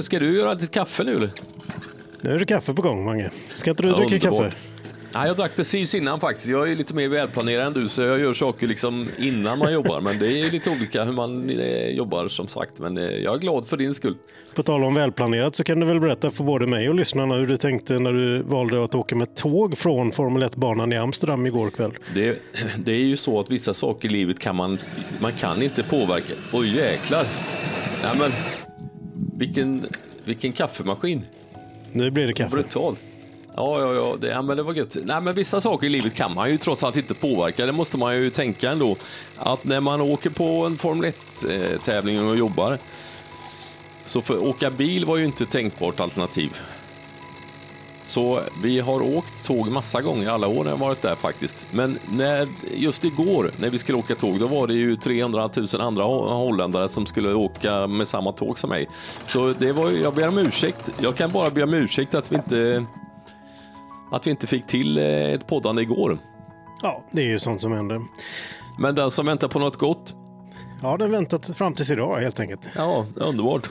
Ska du göra ditt kaffe nu eller? Nu är det kaffe på gång, Mange. Ska inte du Ja, dricka kaffe? Nej, jag drack precis innan faktiskt. Jag är lite mer välplanerad än du, så jag gör saker liksom innan man jobbar. Men det är lite olika hur man eh, jobbar som sagt. Men eh, jag är glad för din skull. På tal om välplanerat så kan du väl berätta för både mig och lyssnarna hur du tänkte när du valde att åka med tåg från Formel 1-banan i Amsterdam igår kväll. Det, det är ju så att vissa saker i livet kan man, man kan inte påverka. Oj jäklar. Nej men, vilken, vilken kaffemaskin. Nu blir det kaffe. Brutalt. Ja, ja, ja, det, ja, men det var gött. Nej, men vissa saker i livet kan man ju trots allt inte påverka. Det måste man ju tänka ändå. Att när man åker på en Formel 1-tävling och jobbar, så för åka bil var ju inte tänkbart alternativ. Så vi har åkt tåg massa gånger alla år när jag varit där faktiskt. Men när, just igår när vi skulle åka tåg, då var det ju 300 000 andra ho- holländare som skulle åka med samma tåg som mig. Så det var jag ber om ursäkt. Jag kan bara be om ursäkt att vi inte att vi inte fick till eh, ett poddande igår. Ja, det är ju sånt som händer. Men den som väntar på något gott, Ja, den väntat fram tills idag helt enkelt. ja, underbart.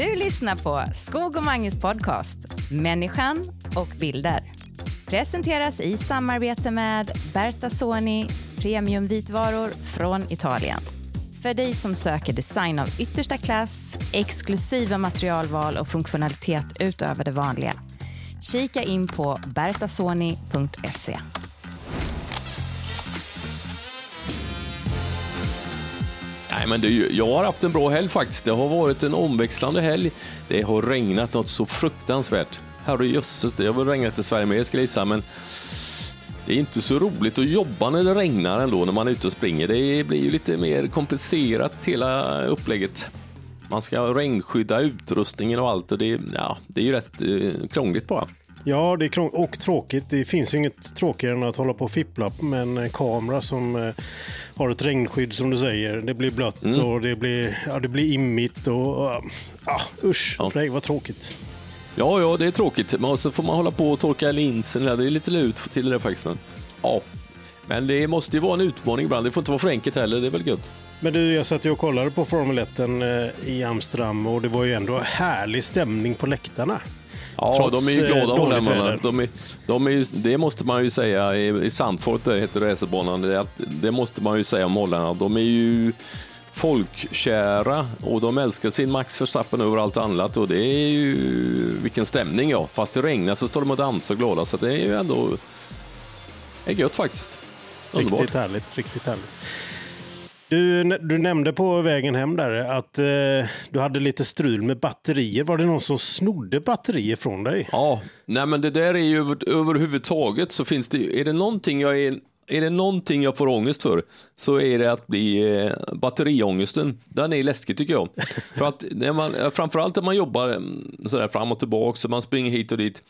Du lyssnar på Skog och Manges podcast Människan och bilder. Presenteras i samarbete med Berta Soni premiumvitvaror från Italien. För dig som söker design av yttersta klass, exklusiva materialval och funktionalitet utöver det vanliga. Kika in på bertasoni.se. Nej, men du, jag har haft en bra helg faktiskt. Det har varit en omväxlande helg. Det har regnat något så fruktansvärt. Herrejösses, det har väl regnat i Sverige med skulle jag gissa, men det är inte så roligt att jobba när det regnar ändå, när man är ute och springer. Det blir ju lite mer komplicerat hela upplägget. Man ska regnskydda utrustningen och allt och det, ja, det är ju rätt eh, krångligt bara. Ja, det är och tråkigt. Det finns ju inget tråkigare än att hålla på och fippla med en eh, kamera som eh, har ett regnskydd som du säger. Det blir blött Mm. och det blir, ja, det blir immigt och ja, usch, Ja. nej vad tråkigt. Ja, ja, det är tråkigt. Men så får man hålla på och torka linsen. Det är lite lut till det faktiskt. Men, ja. men det måste ju vara en utmaning ibland. Det får inte vara för enkelt heller. Det är väl gött. Men du, jag satt ju och kollade på Formel 1 eh, i Amsterdam och det var ju ändå härlig stämning på läktarna. Ja, de är ju eh, glada holländarna. De är, de är ju, det måste man ju säga. I, i Sandfort det heter racerbanan. Det, det måste man ju säga om holländarna. De är ju folkkära och de älskar sin Max Verstappen över allt annat och det är ju vilken stämning ja. Fast det regnar så står de och dansar glada så det är ju ändå är gött faktiskt. Underbart. Riktigt härligt, riktigt härligt. Du, du nämnde på vägen hem där att eh, du hade lite strul med batterier. Var det någon som snodde batterier från dig? Ja, nej men det där är ju över, överhuvudtaget så finns det är det någonting jag är är det någonting jag får ångest för så är det att bli eh, batteriångesten. Den är läskig tycker jag. för att när man, framförallt när man jobbar mm, sådär fram och tillbaka så man springer hit och dit.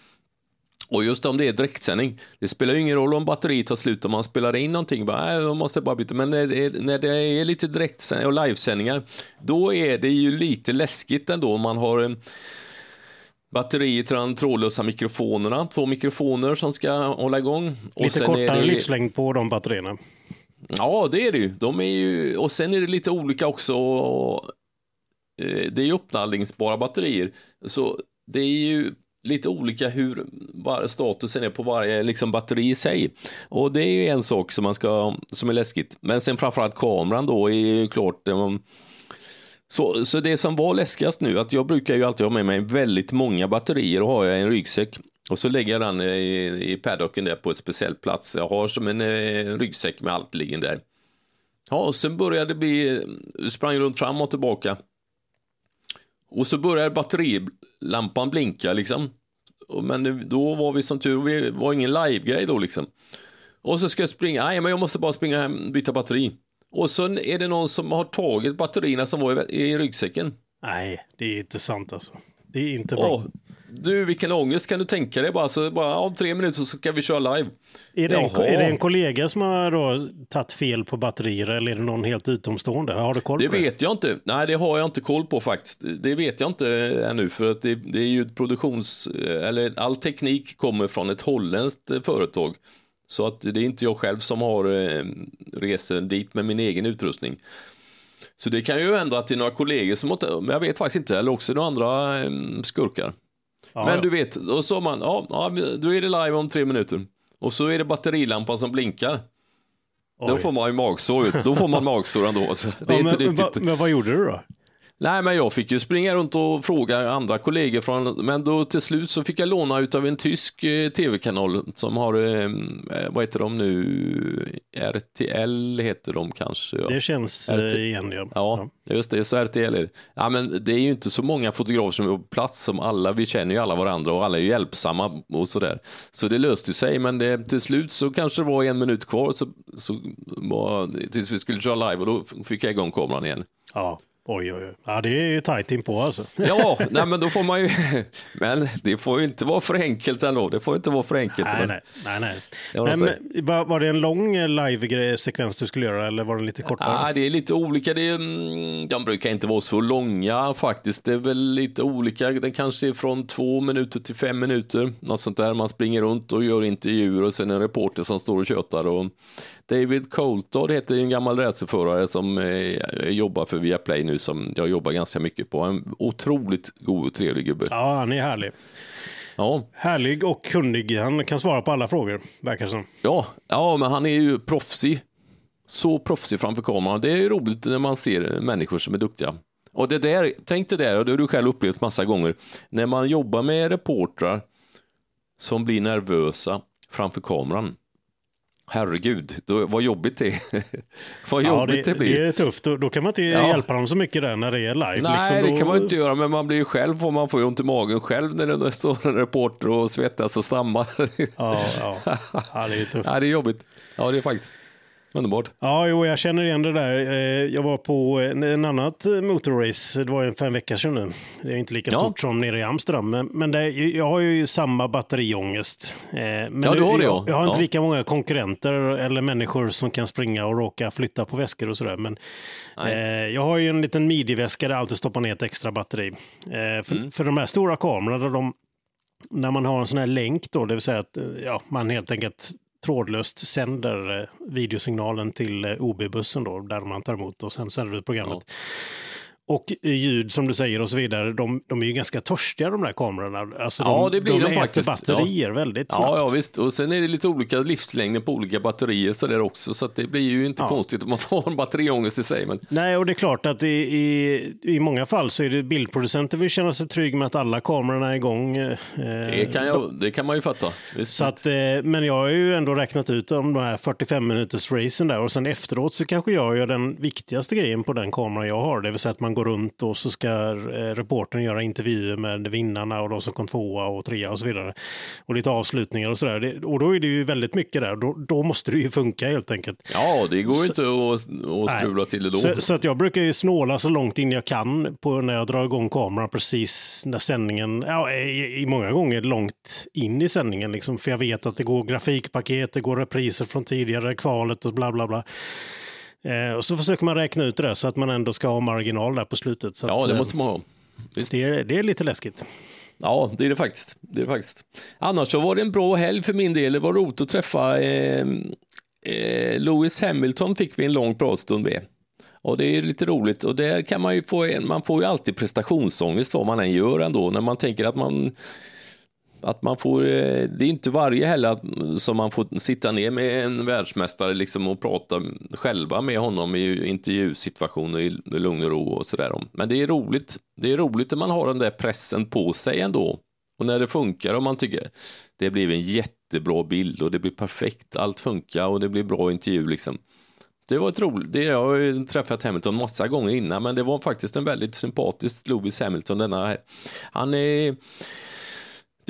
Och just om det är direktsändning, det spelar ju ingen roll om batteriet tar slut om man spelar in någonting, bara, nej, då måste jag bara byta. Men när det är, när det är lite direktsändning och livesändningar, då är det ju lite läskigt ändå om man har eh, batteriet till de trådlösa mikrofonerna, två mikrofoner som ska hålla igång. Och Lite kortare det- livslängd på de batterierna. Ja, det är det ju. De är ju. Och sen är det lite olika också. Eh, Det är ju uppladdningsbara batterier. Så det är ju lite olika hur var- statusen är på varje liksom, batteri i sig. Och det är ju en sak som, man ska, som är läskigt. Men sen framförallt kameran då är ju klart. Eh, så, så det som var läskigast nu, att jag brukar ju alltid ha med mig väldigt många batterier och har jag en ryggsäck. Och så lägger jag den i, i paddocken där på ett speciellt plats. Jag har som en eh, ryggsäck med allt liggande där. Ja, och sen började det bli, sprang runt fram och tillbaka. Och så började batterilampan blinka liksom. Men då var vi som tur vi var ingen live-grej då liksom. Och så ska jag springa, nej men jag måste bara springa hem och byta batteri. Och så är det någon som har tagit batterierna som var i ryggsäcken. Nej, det är inte sant alltså. Det är inte bra. Åh, du vilken ångest kan du tänka dig bara så bara om tre minuter så ska vi köra live. är, det en, är det en kollega som har då tagit fel på batterier eller är det någon helt utomstående? Har du koll Det på det? vet jag inte. Nej, det har jag inte koll på faktiskt. Det vet jag inte ännu för att det, det är ju ett produktions... Eller all teknik kommer från ett holländskt företag. Så att det är inte jag själv som har eh, reser dit med min egen utrustning. Så det kan ju det är några kollegor som har, men jag vet faktiskt inte, eller också några andra skurkar. Ja, men ja. du vet, då sa man, ja, ja, då är det live om tre minuter. Och så är det batterilampan som blinkar. Då Oj. får man ju magsår, då får man magsår ändå. Det är Ja, inte men, riktigt. va, men vad gjorde du då? Nej, men jag fick ju springa runt och fråga andra kollegor från, men då till slut så fick jag låna utav en tysk eh, tv-kanal som har, eh, eh, vad heter de nu, RTL heter de kanske. Ja. Det känns det- eh, igen. Ja. Ja, just det, så RTL är det. Ja, men det är ju inte så många fotografer som är på plats som alla, vi känner ju alla varandra och alla är ju hjälpsamma och sådär. Så det löste sig, men det, till slut så kanske det var en minut kvar så, så var, tills vi skulle köra live och då fick jag igång kameran igen. ja. Oj, oj, oj. Ja, det är ju tajt inpå alltså. Ja, nej men då får man ju, men det får ju inte vara för enkelt ändå. Det får inte vara för enkelt. Nej, men- nej, nej. nej. Det var nej men, var, var det en lång eh, live-sekvens du skulle göra eller var den lite kortare? Ja, det är lite olika. Det är, mm, de brukar inte vara så långa faktiskt. Det är väl lite olika. Den kanske är från två minuter till fem minuter. Något sånt där. Man springer runt och gör intervjuer och sen en reporter som står och tjötar. Och David Coulthard heter en gammal racerförare som eh, jobbar för Viaplay nu som jag jobbar ganska mycket på. En otroligt god och trevlig gubbe. Ja, han är härlig. Ja, Härlig och kunnig. Han kan svara på alla frågor, verkar det som. Ja, ja, men han är ju proffsig. Så proffsig framför kameran. Det är ju roligt när man ser människor som är duktiga. Och det där, tänk det där, och det har du själv upplevt massa gånger, när man jobbar med reportrar som blir nervösa framför kameran. Herregud, då, vad jobbigt det är. vad Ja, jobbigt det, det, blir. det är tufft. Då, då kan man inte Ja. hjälpa dem så mycket där när det är live. Nej, liksom. det Då- kan man inte göra, men man blir ju själv, får man får ju ont i magen själv när det står en reporter och svettas och stammar. Ja, ja. ja, det är tufft. ja, det är jobbigt. Ja, det är faktiskt underbart. Ja, jo, jag känner igen det där. Eh, Jag var på en, en annat eh, motorrace, det var en fem veckor sedan nu. Det är inte lika Ja. stort som nere i Amsterdam, men, men det, jag har ju samma batteriångest. Eh, Men Ja, du har det, jag, ja. jag har inte Ja. lika många konkurrenter eller människor som kan springa och råka flytta på väskor och sådär. Men Nej. jag har ju en liten midi-väska där jag alltid stoppar ner ett extra batteri. För, Mm. för de här stora kamerorna, de, när man har en sån här länk då, det vill säga att ja, man helt enkelt trådlöst sänder eh, videosignalen till eh, OB-bussen då, där man tar emot och sen sänder du programmet. Och ljud som du säger och så vidare, de, de är ju ganska törstiga de där kamerorna. Alltså, Ja, de, det blir de äter faktiskt. batterier väldigt snabbt. Ja, ja, visst. Och sen är det lite olika livslängder på olika batterier så där också, så att det blir ju inte Ja. konstigt om man får en batteriångest i sig. Men Nej, och det är klart att i, i, i många fall så är det bildproducenter vill känna sig trygg med att alla kamerorna är igång. eh, det kan, jag, det kan man ju fatta. Visst, Så att, eh, men jag har ju ändå räknat ut om de här 45 minuters racen där och sen efteråt så kanske jag gör den viktigaste grejen på den kameran jag har. Det vill säga att man går runt och så ska eh, reportern göra intervjuer med vinnarna och de som kom tvåa och trea och så vidare. Och lite avslutningar och sådär. Det- Och då är det ju väldigt mycket där. Då, då måste det ju funka helt enkelt. Ja, det går ju inte att, att strula till det då. Så, så att jag brukar ju snåla så långt in jag kan på när jag drar igång kameran precis när sändningen, ja, i, i många gånger långt in i sändningen liksom, för jag vet att det går grafikpaket, det går repriser från tidigare kvalet och bla bla bla. Eh, och så försöker man räkna ut det där så att man ändå ska ha marginal där på slutet. Så ja, att, det eh, måste man ha. Visst. det, är, det är lite läskigt. Ja, det är det faktiskt. Det är det faktiskt. Annars så var det en bra helg för min del. Det var roligt att träffa eh, eh, Lewis Hamilton fick vi en lång pratstund med. Och det är lite roligt och där kan man ju få en, man får ju alltid prestationsångest vad man än gör ändå när man tänker att man att man får, eh, det är inte varje helg som man får sitta ner med en världsmästare liksom och prata själva med honom i intervjusituationer i lugn och ro och sådär. Men det är roligt. Det är roligt när man har den där pressen på sig ändå. Och när det funkar och man tycker det blir en jättebra bild och det blir perfekt, allt funkar och det blir bra intervju liksom. Det var ett roligt, det, jag har ju träffat Hamilton massa gånger innan men det var faktiskt en väldigt sympatisk Lewis Hamilton denna, han är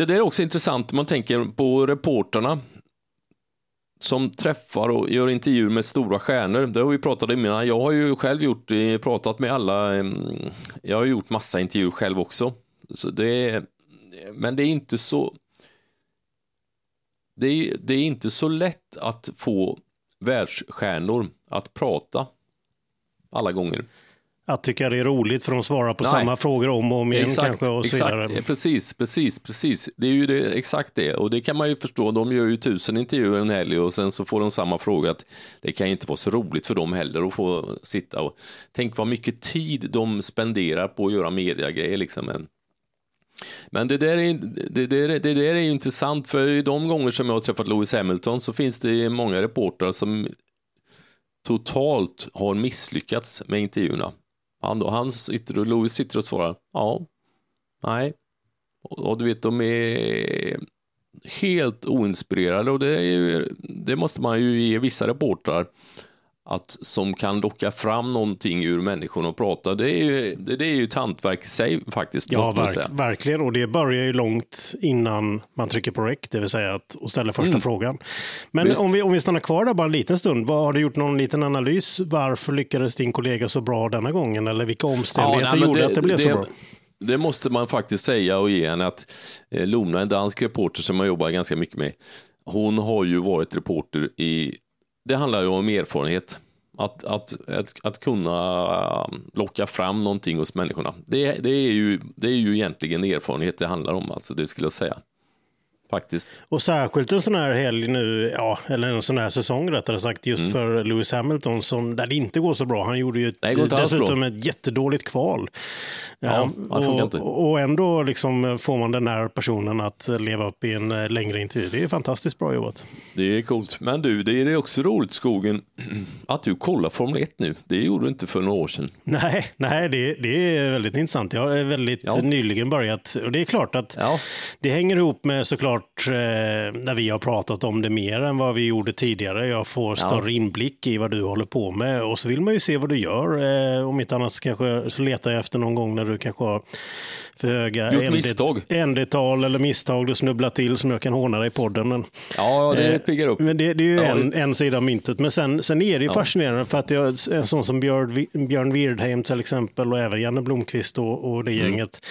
det där är också intressant, man tänker på reporterna som träffar och gör intervjuer med stora stjärnor. Det har vi pratat om innan. Jag har ju själv gjort, eh, pratat med alla, jag har gjort massa intervjuer själv också. Så det är, men det är inte så, det är, det är inte så lätt att få världsstjärnor att prata alla gånger att tycka det är roligt för de svarar på Nej. samma frågor om och om igen Exakt, kanske och så exakt. vidare. Precis, precis, precis. Det är ju det, exakt det. Och det kan man ju förstå. De gör ju tusen intervjuer en helg och sen så får de samma fråga. att Det kan inte vara så roligt för dem heller att få sitta och tänk vad mycket tid de spenderar på att göra mediagrejer. Liksom. Men, det där, är, det, det, det där är ju intressant för i de gånger som jag har träffat Lewis Hamilton så finns det många reportrar som totalt har misslyckats med intervjuerna. Han, han sitter och Louis sitter och svarar ja, nej. Och, och du vet, de är helt oinspirerade och det, är ju, det måste man ju ge vissa reportrar att, som kan locka fram någonting ur människorna och prata. Det är ju, det, det är ju ett hantverk i sig faktiskt, Ja, verk, verkligen. Och det börjar ju långt innan man trycker på rec, det vill säga att och ställer första frågan. Men Mm. Visst. om vi, om vi stannar kvar där bara en liten stund, vad, har du gjort någon liten analys? Varför lyckades din kollega så bra denna gången? Eller vilka omständigheter nej, men gjorde att det blev så bra? Det måste man faktiskt säga och ge henne att eh, Lona, en dansk reporter som jag jobbar ganska mycket med, hon har ju varit reporter i, det handlar ju om erfarenhet. Att, att, att, att kunna um, locka fram någonting hos människorna. Det, det, är ju, det är ju egentligen erfarenhet det handlar om, alltså, det skulle jag säga. Faktiskt. Och särskilt en sån här helg nu, ja, eller en sån här säsong rättare sagt, just Mm. för Lewis Hamilton, som, där det inte går så bra. Han gjorde ju ett, Nej, dessutom ett jättedåligt kval. Ja, inte. och, och ändå liksom får man den här personen att leva upp i en eh, längre intervju. Det är fantastiskt bra jobbat. Det är coolt. Men du, det är också roligt skogen att du kollar Formel 1 nu. Det gjorde du inte för några år sedan. Nej, nej det, det är väldigt intressant. Jag har väldigt Ja. nyligen börjat. Och det är klart att Ja. det hänger ihop med såklart eh, när vi har pratat om det mer än vad vi gjorde tidigare. Jag får större inblick i vad du håller på med och så vill man ju se vad du gör. Eh, om inte annat så kanske så letar jag efter någon gång när du kanske har för höga. ND-tal eller misstag du snubblar till som jag kan håna dig i podden. Men, Ja, det Eh, piggar upp. Men det, det är ju Ja, en, en sida av myntet. Men sen, sen är det ju fascinerande för att jag, en sån som Björn, Björn Wirdheim till exempel och även Janne Blomqvist och, och det Mm. gänget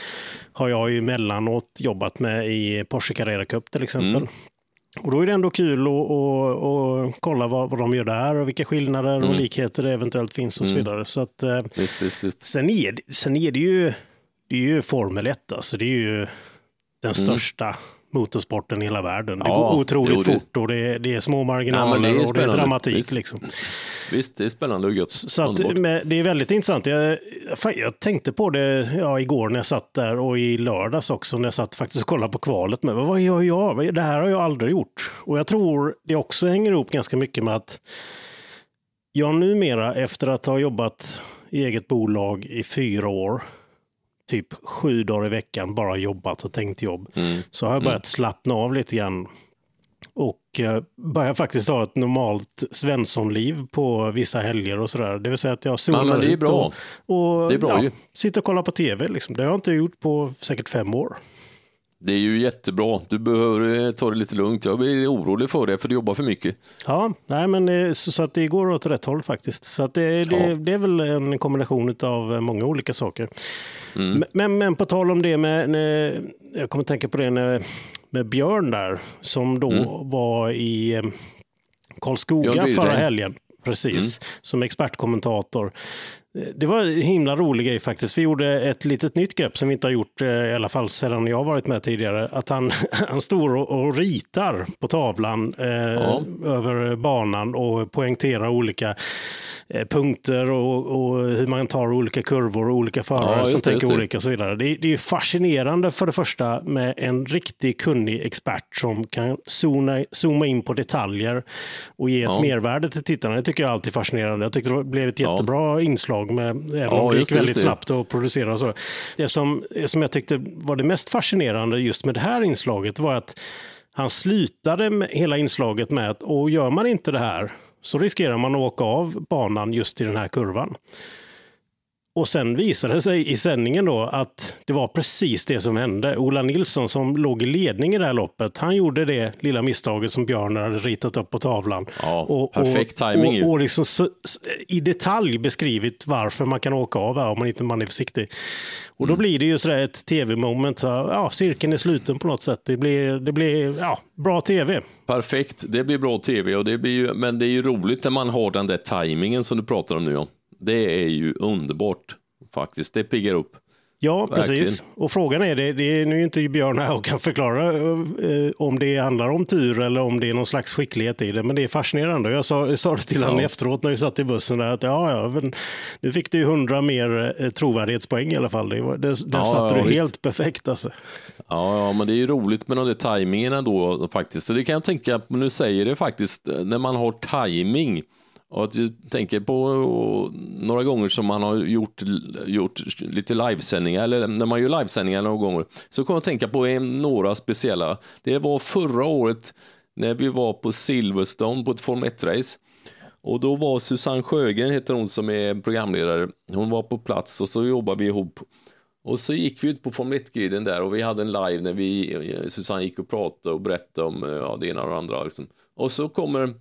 har jag ju emellanåt jobbat med i Porsche Carrera Cup till exempel. Mm. Och då är det ändå kul att, kolla vad, vad de gör där och vilka skillnader Mm. och likheter det eventuellt finns och så vidare. Så att, eh, Visst, visst, visst. sen, är sen är det ju, det är ju Formel 1, alltså det är ju den största motorsporten i hela världen. Det Mm. Ja, går otroligt det- fort och det är, det är små Ja, marginaler det är och det är dramatik. Visst. Liksom. Visst, det är spännande och gött. Så att, med, det är väldigt intressant. Jag, jag tänkte på det ja, igår när jag satt där och i lördags också när jag satt faktiskt och kollade på kvalet. Men vad gör jag? Det här har jag aldrig gjort. Och jag tror det också hänger ihop ganska mycket med att jag numera efter att ha jobbat i eget bolag i fyra år, typ sju dagar i veckan, bara jobbat och tänkt jobb, Mm. så har jag börjat slappna av lite grann. Och eh, börjar faktiskt ha ett normalt Svenssonliv på vissa helger och sådär. Det vill säga att jag är ut och, och Det är bra ja, sitter och kollar på tv. Liksom. Det har jag inte gjort på säkert fem år. Det är ju jättebra. Du behöver eh, ta det lite lugnt. Jag blir orolig för det, för du jobbar för mycket. Ja, nej, men eh, så, så att det går åt rätt håll faktiskt. Så att det, det, Ja. det är väl en kombination av många olika saker. Mm. Men, men, på tal om det med, när, jag kommer att tänka på det med, med Björn där, som då var i eh, Karlskoga förra helgen. Precis, som expertkommentator. Det var en himla rolig grej faktiskt. Vi gjorde ett litet nytt grepp som vi inte har gjort, eh, i alla fall sedan jag varit med tidigare. Att han, han står och, och ritar på tavlan eh, över banan och poängterar olika punkter och, och hur man tar olika kurvor och olika förare Ja, som tänker det. olika och så vidare. Det, är- det är fascinerande för det första med en riktigt kunnig expert som kan zooma, zooma in på detaljer och ge ett Ja. mervärde till tittarna. Det tycker jag alltid är fascinerande. Jag tyckte det blev ett Ja. jättebra inslag med, även Ja, om det gick väldigt det. snabbt att producera och så. Det som, som jag tyckte var det mest fascinerande just med det här inslaget var att han slutade hela inslaget med att och gör man inte det här så riskerar man att åka av banan just i den här kurvan. Och sen visade det sig i sändningen då att det var precis det som hände. Ola Nilsson som låg i ledning i det här loppet, han gjorde det lilla misstaget som Björn hade ritat upp på tavlan. Ja, perfekt timing ju. och, och liksom så, i detalj beskrivit varför man kan åka av här om man inte man är försiktig. Och Mm. då blir det ju sådär ett tv-moment, så, ja, cirkeln är sluten på något sätt. Det blir, det blir ja, bra tv. Perfekt, det blir bra tv, och det blir ju, men det är ju roligt när man har den där tajmingen som du pratar om nu. Ja. Det är ju underbart. faktiskt. Det piggar upp. Ja, Verkligen. precis. Och frågan är, det, det är nu är inte Björn här och kan förklara eh, om det handlar om tur eller om det är någon slags skicklighet i det. Men det är fascinerande. Jag sa, jag sa det till honom Ja. efteråt när vi satt i bussen där att ja, ja, men nu fick du ju hundra mer eh, trovärdighetspoäng i alla fall. Det, det, där Ja, satte ja, du visst. helt perfekt alltså. Ja, ja, men det är ju roligt med de där tajmingarna då faktiskt. Så det kan jag tänka nu säger det faktiskt, när man har timing och att jag tänker på några gånger som man har gjort, gjort lite livesändningar, eller när man gör livesändningar några gånger, så kommer jag att tänka på en, några speciella. Det var förra året när vi var på Silverstone på ett Formel 1-race. Och då var Susanne Sjögren, heter hon som är programledare, hon var på plats och så jobbade vi ihop. Och så gick vi ut på Formel 1-griden där och vi hade en live när vi, Susanne gick och pratade och berättade om ja, det ena och det andra. Liksom. Och så kommer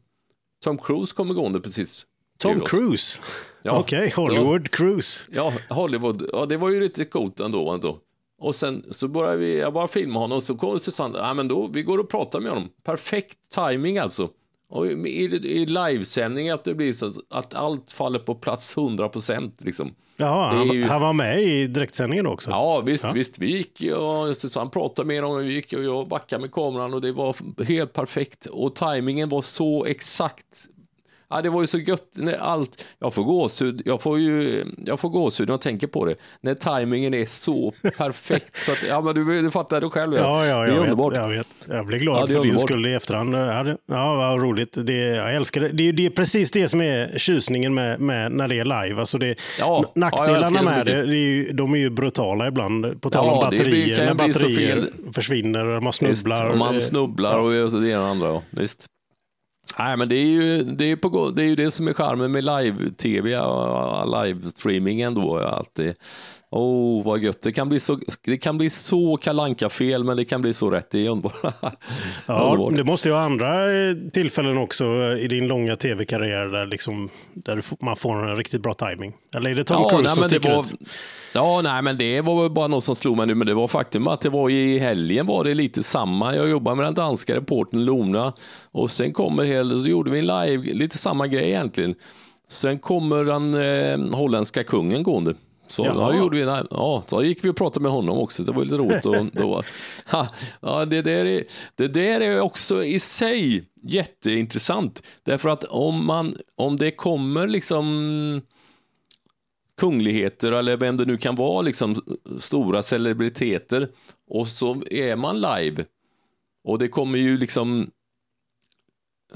Tom Cruise kommer gående precis Tom. Cruise. Ja. Okej, Hollywood Cruise. Ja, Hollywood. Ja, det var ju lite coolt ändå. ändå. Och sen så började vi, jag bara filma honom och så kom Susanne, ja men då, vi går och pratar med honom. Perfekt timing alltså. Och i, i livesändning att det blir så att allt faller på plats 100% liksom. Jaha, han, ju- han var med i direktsändningen också. Ja, visst, visst. Vi gick och Susanne pratade med honom, vi gick och jag backade med kameran och det var helt perfekt. Och tajmingen var så exakt. Ja, det var ju så gött när allt, jag får gåshud, jag får ju, jag får gåshud när jag tänker på det. När tajmingen är så perfekt så att, ja men du, du fattar det själv. Ja, ja, det är jag vet, underbart. jag vet. Jag blir glad Ja, för din underbart. skull i efterhand. Ja, ja vad roligt. Det, jag älskar det. Det är, det är precis det som är tjusningen med, med när det är live. Alltså det, Ja, ja, nackdelarna så med det, det är ju, de är ju brutala ibland. På tal Ja, om batterier. när batterier försvinner, man Visst, snubblar. och man snubblar och det ena och andra. Ja. Visst. Nej, men det är ju det, är på, det är ju det som är charmen med live-tv och live-streaming ändå. Att det, Oh, vad gött. Det kan bli så, det kan bli så kalanka fel men det kan bli så rätt. Det är underbart. Ja, det måste ju ha andra eh, tillfällen också eh, i din långa tv-karriär där, liksom, där man får en riktigt bra timing. Eller är det Tom Ja, Cruise nej, som sticker var, ut? ja, nej, men det var bara något som slog mig nu, men det var faktum att det var i helgen var det lite samma. Jag jobbade med den danska reportern Lona och sen kommer hel, så gjorde vi en live, lite samma grej egentligen. Sen kommer den eh, holländska kungen gående. Så Jaha. då, gjorde vi, en- ja, då gick vi och pratade med honom också, det var lite roligt. Och, då, ha, ja, det, där är, det där är också i sig jätteintressant. Därför att om, man, om det kommer liksom kungligheter eller vem det nu kan vara, liksom stora celebriteter och så är man live och det kommer ju liksom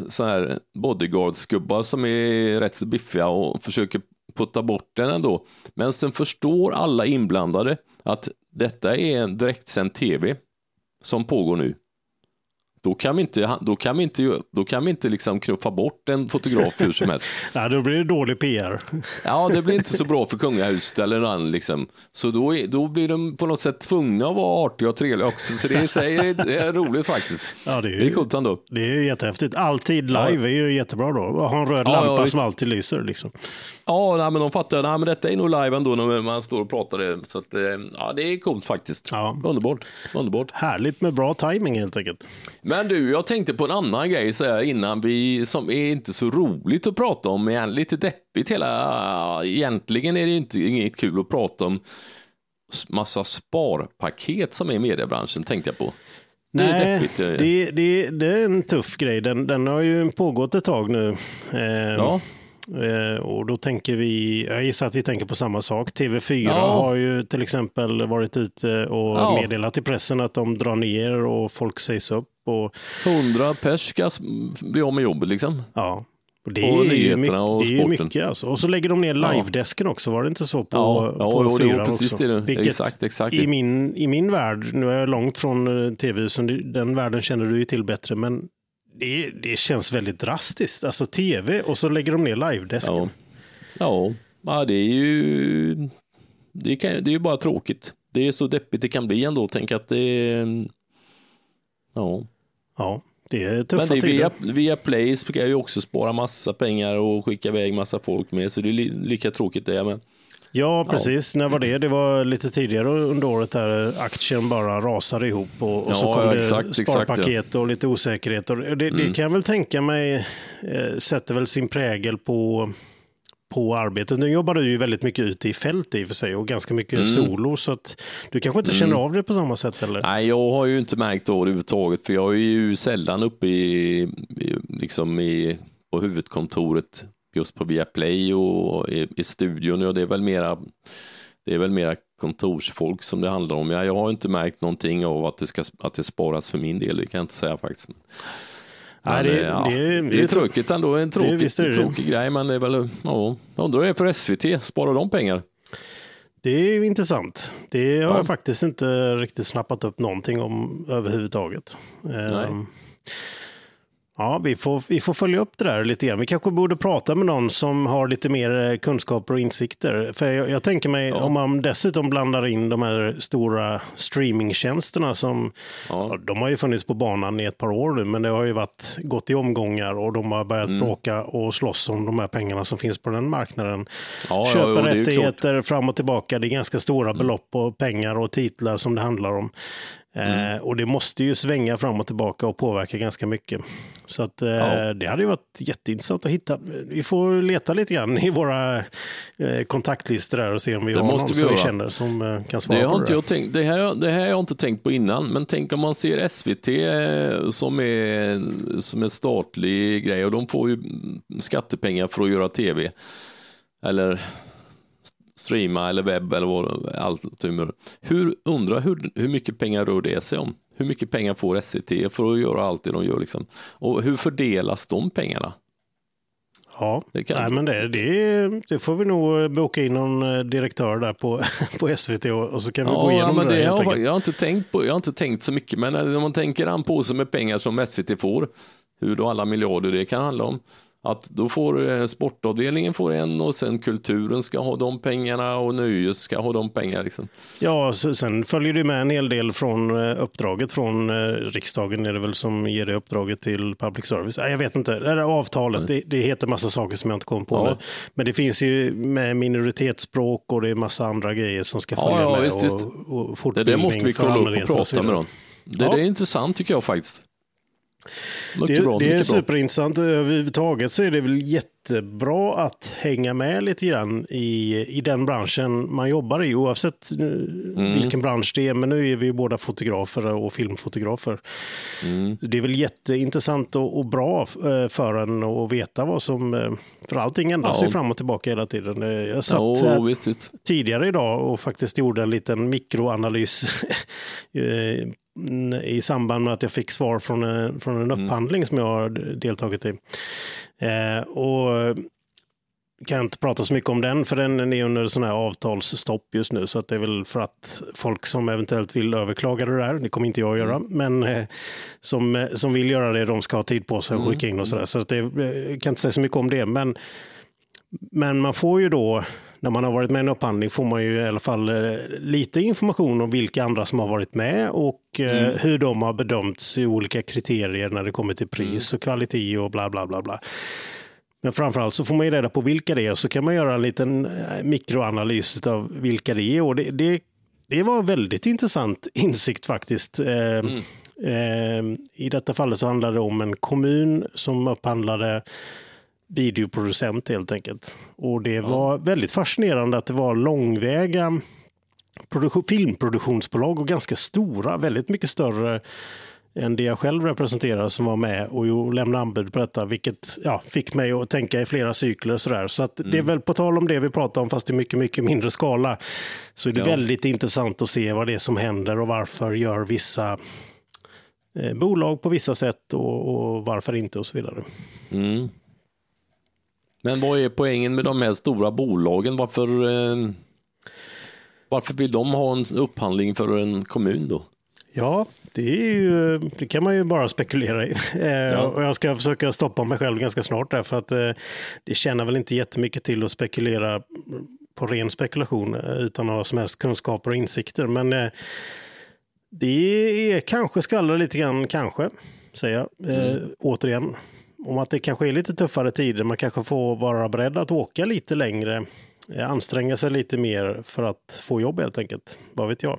så här bodyguards-gubbar som är rätt så biffiga och försöker putta bort den ändå. Men sen förstår alla inblandade att detta är en direktsänd tv som pågår nu. Då kan vi inte, då kan vi inte, då kan vi inte liksom knuffa bort en fotograf hur som helst. Nej, då blir det dålig PR. Ja, det blir inte så bra för kungahuset eller någon annan liksom. Så då, då blir de på något sätt tvungna att vara artiga och trevliga också. Så det är, det är roligt faktiskt. Ja, det är ju- Det är coolt ändå. Det är ju jättehäftigt. Alltid live är ju jättebra då. Ha en röd Ja, ja, lampa visst. som alltid lyser. Liksom. Ja, nej, men de fattar, nej, men detta är nog live ändå när man står och pratar det. Så att, eh, ja, det är coolt faktiskt. Ja. Underbart, underbart. Härligt med bra timing helt enkelt. Men du, jag tänkte på en annan grej så här, innan vi, som är inte så roligt att prata om, men lite deppigt hela, egentligen är det inte, inget kul att prata om massa sparpaket som är i mediebranschen, tänkte jag på. Det är Nej, eh. det, det, det är en tuff grej. Den, den har ju pågått ett tag nu. Eh, Ja. Eh, och då tänker vi, jag gissar att vi tänker på samma sak. TV4 Ja. har ju till exempel varit ute och Ja. meddelat i pressen att de drar ner och folk sägs upp. Och, 100 pers ska bli av med jobbet liksom. ja. Och det På är ju mycket, och det är mycket alltså. Och så lägger de ner Ja. live-desken också, var det inte så på, Ja, ja, på jo, det var precis också? det. Vilket Exakt, exakt. I min, I min värld, nu är jag långt från eh, tv-husen, den världen känner du ju till bättre, men det, det känns väldigt drastiskt. Alltså tv och så lägger de ner live-desken. Ja. ja, ja det är ju det, kan, det är ju bara tråkigt. Det är så deppigt det kan bli ändå. Tänk att det. Ja. Ja, det är tuffa Men det är via, via Play ska ju också spara massa pengar och skicka iväg massa folk med. Så det är li, lika tråkigt det med. Ja, precis. När var det? Det var lite tidigare under året där aktien bara rasade ihop och, och så Ja, kom ja, det exakt, exakt, sparpaket och lite osäkerhet. Och det, det Mm. kan jag väl tänka mig eh, sätter väl sin prägel på, på arbetet. Nu jobbar du ju väldigt mycket ute i fält i och för sig och ganska mycket Mm. solo så att du kanske inte känner av det på samma sätt eller? Nej, jag har ju inte märkt det överhuvudtaget för jag är ju sällan uppe i, i liksom i, på huvudkontoret just på Viaplay och i, i studion och det är väl mera det är väl mera kontorsfolk som det handlar om. Jag, jag har inte märkt någonting av att det, ska, att det sparas för min del, det kan jag inte säga faktiskt. Nej, Men, det- eh, ja, det är- det det är är tråkigt ändå, en tråkig, visst är det det. tråkig grej, men det är väl, ja, jag undrar det för SVT, sparar de pengar? Det är ju intressant. Det har Ja. jag faktiskt inte riktigt snappat upp någonting om överhuvudtaget. Ehm, Ja, vi får, vi får följa upp det där lite grann. Vi kanske borde prata med någon som har lite mer eh, kunskaper och insikter. För jag, jag tänker mig om man dessutom blandar in de här stora streamingtjänsterna som Ja. Ja, de har ju funnits på banan i ett par år nu, men det har ju varit, gått i omgångar och de har börjat bråka och slåss om de här pengarna som finns på den marknaden. Ja, ja, Köpa ju rättigheter fram och tillbaka, det är ganska stora belopp och pengar och titlar som det handlar om. Eh, och det måste ju svänga fram och tillbaka och påverka ganska mycket. Så att, eh, Ja. det hade ju varit jätteintressant att hitta. Vi får leta lite grann i våra eh, kontaktlistor där och se om vi Det har någon vi som vi känner som kan svara Det på har, det jag tänkt, det, här, det här har jag inte tänkt på innan, men tänk om man ser SVT som är, som en statlig grej och de får ju skattepengar för att göra tv. Eller streama eller webb eller vad allt. Hur, undrar hur, hur mycket pengar rör det sig om? Hur mycket pengar får SVT för att göra allt det de gör? Liksom? Och hur fördelas de pengarna? Ja, Det kan- Nej, men det, det, det får vi nog boka in någon eh, direktör där på, på SVT och, och så kan vi gå Ja, igenom men det, det enkelt. jag, har inte tänkt på, jag har inte tänkt så mycket, men när man tänker an påse med pengar som SVT får, hur då alla miljarder det kan handla om, att då får eh, sportavdelningen får en och sen kulturen ska ha de pengarna och nöjes ska ha de pengarna. Liksom. Ja, sen följer det med en hel del från eh, uppdraget från eh, riksdagen är det väl som ger det uppdraget till public service. Jag vet inte, det här avtalet, det, det heter massa saker som jag inte kom på Ja. Men det finns ju med minoritetsspråk och det är massa andra grejer som ska Ja, följa ja, med visst, och, och Det där måste vi kolla upp och prata med dem. Det, Ja. det är intressant tycker jag faktiskt. Mycket Det, bra, det är bra. superintressant. Överhuvudtaget så är det väl jättebra att hänga med lite grann i, i den branschen man jobbar i, oavsett eh, Mm. vilken bransch det är. Men nu är vi ju båda fotografer och filmfotografer. Mm. Det är väl jätteintressant och, och bra eh, för en att veta vad som... eh, För allting ändras Ja. ju fram och tillbaka hela tiden. Jag satt här visst, visst. tidigare idag och faktiskt gjorde en liten mikroanalys i samband med att jag fick svar från en, från en upphandling som jag har deltagit i. Eh, och kan inte prata så mycket om den, för den är under sån här avtalsstopp just nu, så att det är väl för att folk som eventuellt vill överklaga det där, det kommer inte jag att göra, men eh, som, eh, som vill göra det, de ska ha tid på sig att skicka in och sådär, så att det, eh, kan inte säga så mycket om det, men men man får ju då, när man har varit med i en upphandling, får man ju i alla fall eh, lite information om vilka andra som har varit med och eh, hur de har bedömts i olika kriterier när det kommer till pris och kvalitet och bla bla bla bla. Men framförallt så får man ju reda på vilka det är och så kan man göra en liten eh, mikroanalys av vilka det är och det, det, det var en väldigt intressant insikt faktiskt. Eh, I detta fallet så handlade det om en kommun som upphandlade videoproducent helt enkelt. Och det var väldigt fascinerande att det var långväga produktion, filmproduktionsbolag och ganska stora, väldigt mycket större än det jag själv representerar som var med och lämnade anbud på detta, vilket ja, fick mig att tänka i flera cykler. Sådär. Så att det är väl på tal om det vi pratar om, fast i mycket, mycket mindre skala, så är det Ja. väldigt intressant att se vad det är som händer och varför gör vissa eh, bolag på vissa sätt och, och varför inte och så vidare. Mm. Men vad är poängen med de här stora bolagen? Varför, eh, varför vill de ha en upphandling för en kommun då? Ja, det, är ju, det kan man ju bara spekulera i. Eh, Och jag ska försöka stoppa mig själv ganska snart där, för att eh, det tjänar väl inte jättemycket till att spekulera på ren spekulation utan att ha som helst kunskaper och insikter. Men det är kanske skvallrar lite grann, kanske, säger jag eh, återigen, om att det kanske är lite tuffare tider. Man kanske får vara beredd att åka lite längre, eh, anstränga sig lite mer för att få jobb helt enkelt. Vad vet jag.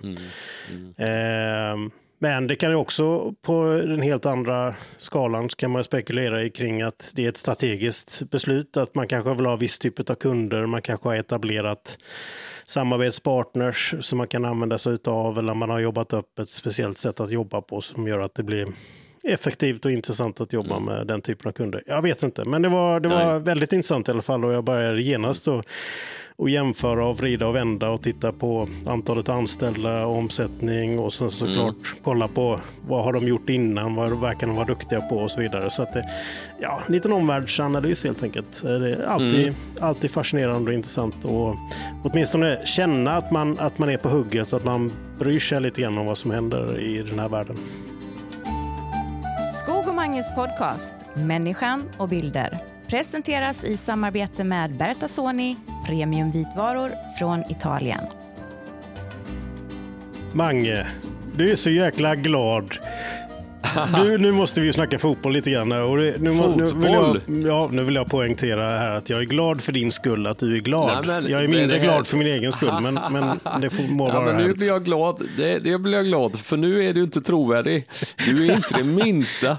Eh, Men det kan ju också på den helt andra skalan så kan man spekulera i kring att det är ett strategiskt beslut att man kanske vill ha viss typ av kunder, man kanske har etablerat samarbetspartners som man kan använda sig av eller man har jobbat upp ett speciellt sätt att jobba på som gör att det blir effektivt och intressant att jobba mm. med den typen av kunder. Jag vet inte, men det var, det var väldigt intressant i alla fall och jag började genast då och jämföra och vrida och vända och titta på antalet anställda, omsättning och sen såklart mm. kolla på vad har de gjort innan, vad verkar de vara duktiga på och så vidare. Så att det, ja, en liten omvärldsanalys helt enkelt. Det är alltid, mm. alltid fascinerande och intressant och åtminstone känna att man, att man är på hugget, att man bryr sig lite grann om vad som händer i den här världen. Skog Manges podcast Människan och bilder presenteras i samarbete med Bertasoni, premiumvitvaror från Italien. Mange, du är så jäkla glad nu, nu måste vi snacka fotboll lite grann. Och det, nu, fotboll? Nu vill, jag, ja, nu vill jag poängtera här att jag är glad för din skull att du är glad. Nej, men, jag är mindre glad för min egen skull, men, men det får må ja, vara Nu blir jag glad. Det, det blir jag glad, för nu är du inte trovärdig. Du är inte det minsta.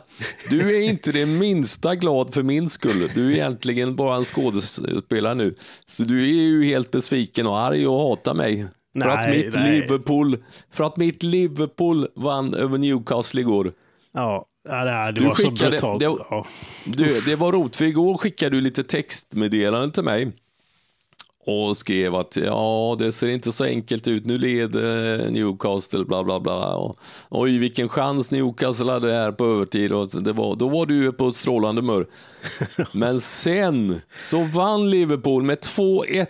Du är inte det minsta glad för min skull. Du är egentligen bara en skådespelare nu. Så du är ju helt besviken och arg och hatar mig. För att, mitt Liverpool, för att mitt Liverpool vann över Newcastle igår. Ja, det, det var skickade, så brutalt. Det, ja. du, det var roligt, för igår skickade du lite textmeddelande till mig och skrev att ja, det ser inte så enkelt ut, nu leder Newcastle, bla bla bla. Och, oj, vilken chans Newcastle hade här på övertid. Och det var, då var du på ett strålande humör. Men sen så vann Liverpool med 2-1.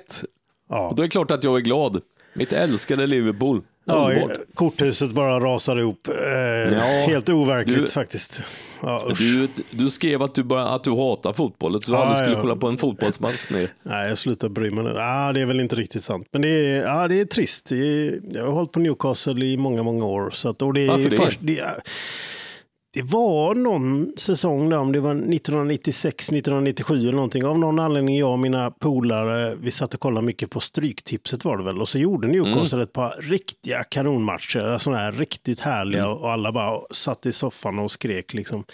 Ja. Och då är det klart att jag är glad. Mitt älskade Liverpool. Ja, korthuset bara rasar ihop. Eh, ja, helt overkligt du, faktiskt. Ja, du, du, skrev att du, bara, att du hatar fotboll, att du ja, aldrig skulle kolla på en fotbollsmatch mer. Nej, jag slutar bry mig nu. Ah, det är väl inte riktigt sant. Men det är, ah, det är trist. Jag har hållit på Newcastle i många, många år. Så att, och det är Varför? Först, det det var någon säsong där, om det var 1996, 1997 eller någonting. Av någon anledning jag och mina polare, vi satt och kollade mycket på Stryktipset var det väl. Och så gjorde Newcastle mm. ett par riktiga kanonmatcher, sådana här riktigt härliga. Mm. Och alla bara satt i soffan och skrek liksom.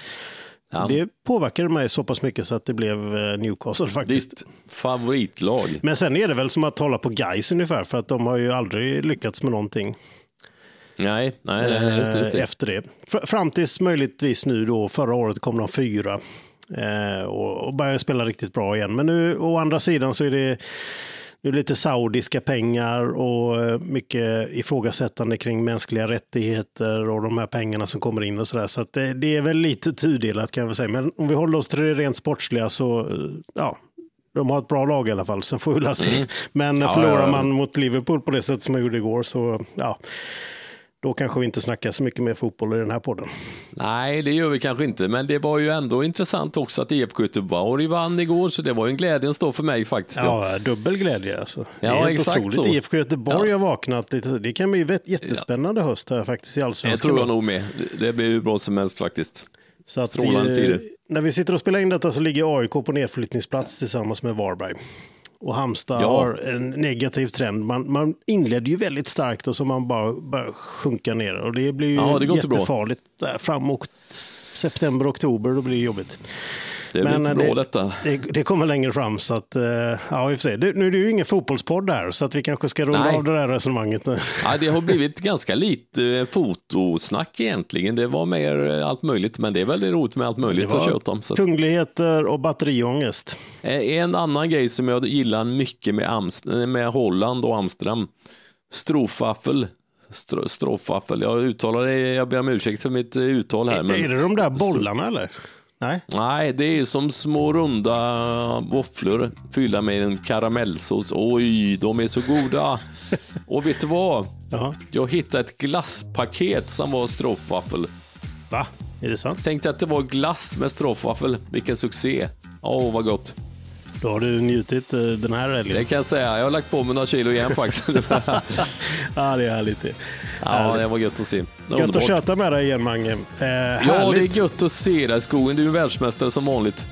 Ja. Det påverkade mig så pass mycket så att det blev eh, Newcastle faktiskt. Ditt favoritlag. Men sen är det väl som att hålla på guys ungefär, för att de har ju aldrig lyckats med någonting. Nej, nej, nej just det, just det. Efter det. Fram tills möjligtvis nu då, förra året kom de fyra eh, och, började spela riktigt bra igen. Men nu å andra sidan så är det nu lite saudiska pengar och eh, mycket ifrågasättande kring mänskliga rättigheter och de här pengarna som kommer in och sådär. Så, så det, det, är väl lite tudelat kan jag väl säga. Men om vi håller oss till det rent sportsliga så, eh, ja, de har ett bra lag i alla fall. Sen får vi se. Mm. Men ja, förlorar ja, man mot Liverpool på det sätt som man gjorde igår så, ja då kanske vi inte snackar så mycket mer fotboll i den här podden. Nej, det gör vi kanske inte, men det var ju ändå intressant också att IFK Göteborg vann igår, så det var ju en glädjens dag för mig faktiskt. Ja, dubbel glädje alltså. Det ja, är exakt otroligt. så. IFK Göteborg ja. har vaknat. Det kan bli jättespännande ja. höst här faktiskt i allsvenskan. Det tror jag nog med. Det blir hur bra som helst faktiskt. Så att Strålande tider. När vi sitter och spelar in detta så ligger AIK på nedflyttningsplats tillsammans med Varberg och Halmstad ja. har en negativ trend. Man, man inledde ju väldigt starkt och så man bara börjar sjunka ner och det blir ju ja, det jättefarligt. Fram mot september, oktober, då blir det jobbigt. Det blir inte bra det, detta. Det, det, kommer längre fram så att, eh, ja vi får se. nu är det ju ingen fotbollspodd här så att vi kanske ska runda Nej. av det där resonemanget. Ja, det har blivit ganska lite fotosnack egentligen. Det var mer eh, allt möjligt, men det är väldigt roligt med allt möjligt att köta om. Så. Kungligheter och batteriångest. Eh, en annan grej som jag gillar mycket med, Amst med Holland och Amsterdam, strofaffel. Strofaffel, jag uttalar det, jag ber om ursäkt för mitt uttal här. Men... Är det de där bollarna eller? Nej. Nej, det är som små runda våfflor fyllda med en karamellsås. Oj, de är så goda. Och vet du vad? Jaha. Jag hittade ett glasspaket som var stroffwaffel. Va? Är det sant? Tänkte att det var glass med stroffwaffel. Vilken succé. Åh, oh, vad gott. Då har du njutit eh, den här helgen. Det kan jag säga. Jag har lagt på mig några kilo igen faktiskt. ja, det är härligt det. Ja, det var gött att se. Gött att köta med dig igen, Mange. Eh, ja, det är gött att se dig skogen. Du är världsmästare som vanligt.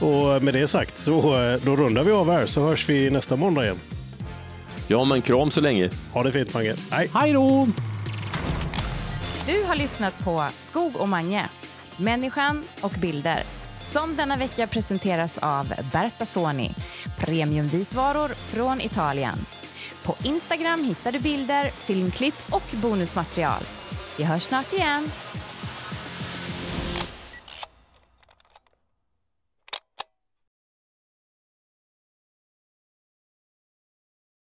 Och med det sagt så eh, då rundar vi av här så hörs vi nästa måndag igen. Ja, men kram så länge. Ha det fint, Mange. Hej. Hej då! Du har lyssnat på Skog och Mange, människan och bilder som denna vecka presenteras av Berta Soni, premiumvitvaror från Italien. På Instagram hittar du bilder, filmklipp och bonusmaterial. Vi hörs snart igen.